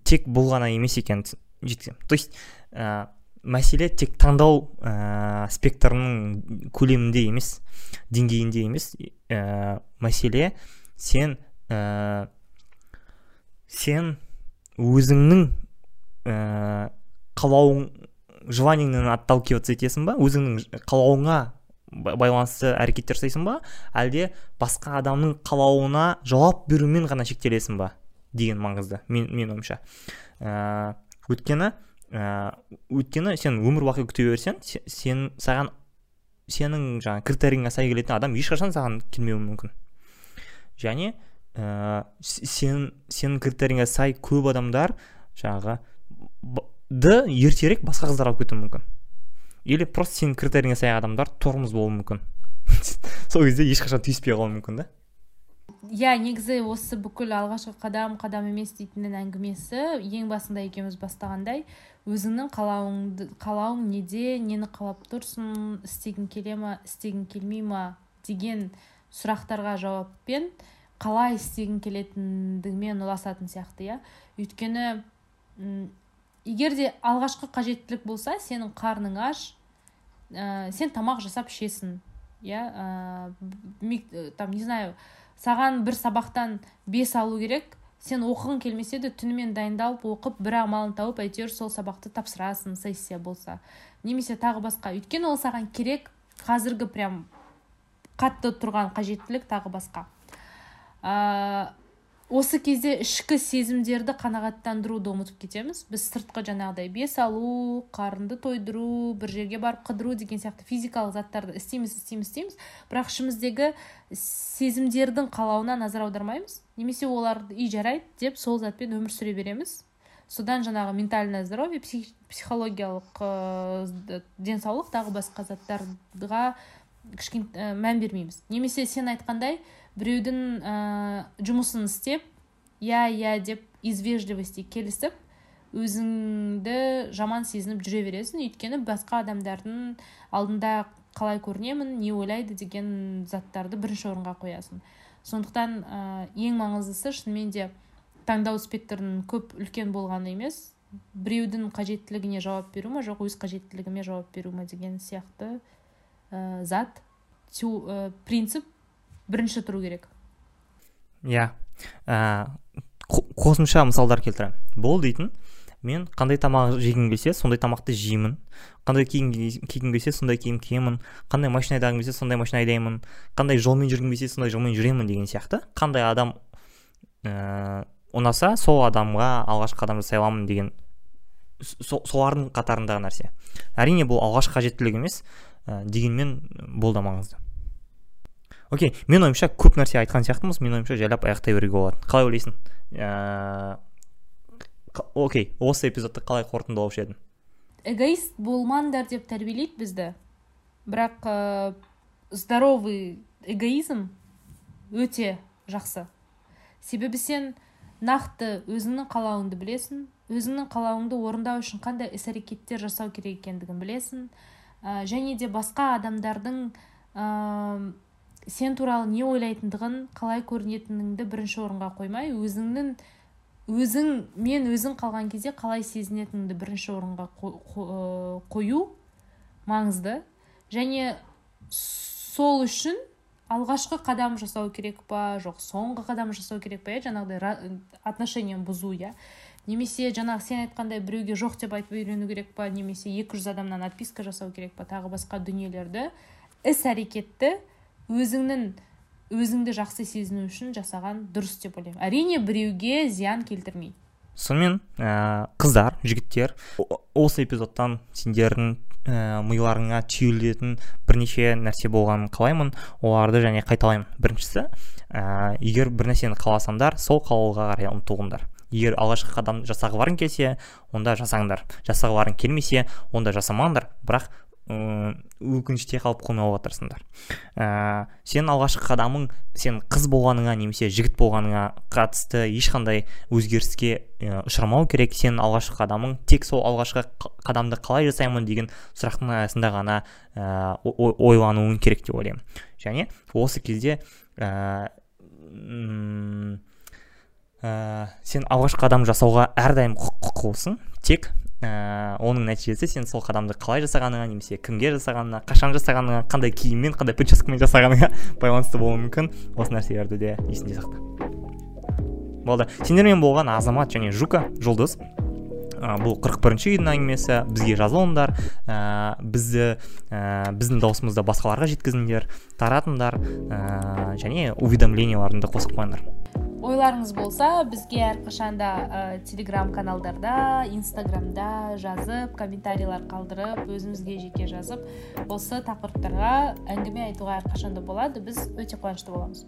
Speaker 1: тек бұл ғана емес жеткіземін. То есть ә, мәселе тек таңдау ә, спектрінің көлемінде емес деңгейінде емес. Ә, мәселе сен ә, сен өзіңнің ә, қалауың желаниеңнен отталкиваться етесің ба? Өзіңнің қалауыңа байланысты әрекеттер жасайсың ба? Әлде басқа адамның қалауына жауап берумен ғана шектелесің ба? Деген маңызды мен мен ойымша. Ә, өйткені ә, өйткені сен өмір бақи күте берсең сен саған сенің жаңағы критерийіңе сай келетін адам ешқашан саған келмеуі мүмкін. Және ә, сен сенің критерийіңе сай көп адамдар жаңағы ды ертерек басқа қыздар алып кетуі мүмкін. Или просто сенің критерийіңе сай адамдар тормоз болуы мүмкін. Сол кезде ешқашан түйіспей қалуы мүмкін да.
Speaker 2: Иә негізі осы бүкіл алғашқы қадам қадам емес дейтіннің әңгімесі ең басында екеуміз бастағандай өзіңнің қалауыңды қалауың неде нені қалап тұрсың істегің келе ма істегің келмей ма деген сұрақтарға жауаппен қалай істегің келетіндігімен ұласатын сияқты иә. Өйткені егер де алғашқы қажеттілік болса сенің қарның аш ә, сен тамақ жасап ішесің иә. Ә, там не знаю саған бір сабақтан бес алу керек. Сен оқығың келмесе де түнімен дайындалып оқып бір амалын тауып әйтеуір сол сабақты тапсырасың сессия болса. Немесе тағы басқа. Өйткені ол саған керек. Қазіргі прям қатты тұрған қажеттілік тағы басқа. Осы кезде ішкі сезімдерді қанағаттандыруды ұмытып кетеміз. Біз сыртқы жаңағыдай бес алу қарынды тойдыру бір жерге барып қыдыру деген сияқты физикалық заттарды істейміз істейміз істейміз. Бірақ ішіміздегі сезімдердің қалауына назар аудармаймыз. Немесе оларды үй жарайды деп сол затпен өмір сүре береміз. Содан жаңағы ментальное здоровье психологиялық ә, денсаулық тағы басқа заттарға кішкене ә, мән бермейміз. Немесе сен айтқандай біреудің ә, жұмысын істеп иә иә деп из вежливости келісіп өзіңді жаман сезініп жүре бересің. Өйткені басқа адамдардың алдында қалай көрінемін не ойлайды деген заттарды бірінші орынға қоясың. Сондықтан ә, ең маңыздысы шынымен де таңдау спектрінің көп үлкен болғаны емес. Біреудің қажеттілігіне жауап беру ма жоқ өз қажеттілігіме жауап беру ма деген сияқты ә, зат. Тю- э, принцип бірінші тұру керек.
Speaker 1: Иә. Ә, қо- қосымша мысалдар келтіремін. Бол дейтін мен қандай тамақ жегім келсе сондай тамақты жеймін. Қандай киім ки- кигім келсе сондай киім киемін. Қандай машина айдағым келсе сондай машина айдаймын. Қандай жолмен жүргім келсе сондай жолмен жүремін деген сияқты. Қандай адам ә, ұнаса сол адамға алғашқы қадам жасай аламын деген со- солардың қатарындағы нәрсе. Әрине бұл алғашқы қажеттілік емес ә, дегенмен бұл да маңызды. Окей мен ойымша көп нәрсе айтқан сияқтымыз. Мен ойымша жайлап аяқтай беруге болады қалай ойлайсың? Окей осы эпизодты қалай қорытындылаушы едің?
Speaker 2: Эгоист болмаңдар деп тәрбиелейді бізді. Бірақ ә, здоровый эгоизм өте жақсы. Себебі сен нақты өзіңнің қалауыңды білесің өзіңнің қалауыңды орындау үшін қандай іс әрекеттер жасау керек екендігін білесің. Ә, және де басқа адамдардың ә, сен туралы не ойлайтындығын қалай көрінетініңді бірінші орынға қоймай өзіңнің өзің мен өзің қалған кезде қалай сезінетініңді бірінші орынға қо- қо- қою маңызды. Және сол үшін алғашқы қадам жасау керек па жоқ соңғы қадам жасау керек па иә жаңағыдай отношениені бұзу иә. Немесе жаңағы сен айтқандай біреуге жоқ деп айтып үйрену керек па немесе 200 адамнан отписка жасау керек па тағы басқа дүниелерді іс әрекетті өзіңнің өзіңді жақсы сезіну үшін жасаған дұрыс деп ойлаймын. Әрине біреуге зиян келтірмей
Speaker 1: сонымен ә, қыздар жігіттер осы эпизодтан сендердің ә, миларыңа түйілетін бірнеше нәрсе болғанын қалаймын. Оларды және қайталаймын. Біріншісі ә, егер бір нәрсені қаласаңдар сол қалауға қарай ұмтылыңдар. Егер алғашқы қадам жасағыларың келсе онда жасаңдар. Жасағыларың келмесе онда жасамаңдар. Бірақ өкініште қалып қоймауға тырысыңдар ә, сен алғашқы қадамың сен қыз болғаныңа немесе жігіт болғаныңа қатысты ешқандай өзгеріске ә, ұшырамау керек. Сен алғашқы қадамың тек сол алғашқы қадамды қалай жасаймын деген сұрақтың аясында ғана ә, ойлануың керек деп ойлаймын. Және осы кезде ә, ә, сен алғашқы қадам жасауға әрдайым құқ- құқылысың тек ә, оның нәтижесі сен сол қадамды қалай жасағаныңа немесе кімге жасағаныңа қашан жасағаныңа қандай киіммен қандай прическамен жасағаныңа байланысты болуы мүмкін. Осы нәрселерді де есіңде сақта. Болды. Сендермен болған азамат және жука жұлдыз. Ә, бұл 41 бірінші үйдің әңгімесі. Бізге жазылыңдар. Ә, бізді ә, біздің дауысымызды басқаларға жеткізіңдер таратыңдар. Ә, және уведомленияларыңды қосып қойыңдар.
Speaker 2: Ойларыңыз болса бізге әрқашанда ә, телеграм каналдарда инстаграмда жазып комментарийлер қалдырып өзімізге жеке жазып осы тақырыптарға әңгіме айтуға әрқашанда болады. Біз өте қуанышты боламыз.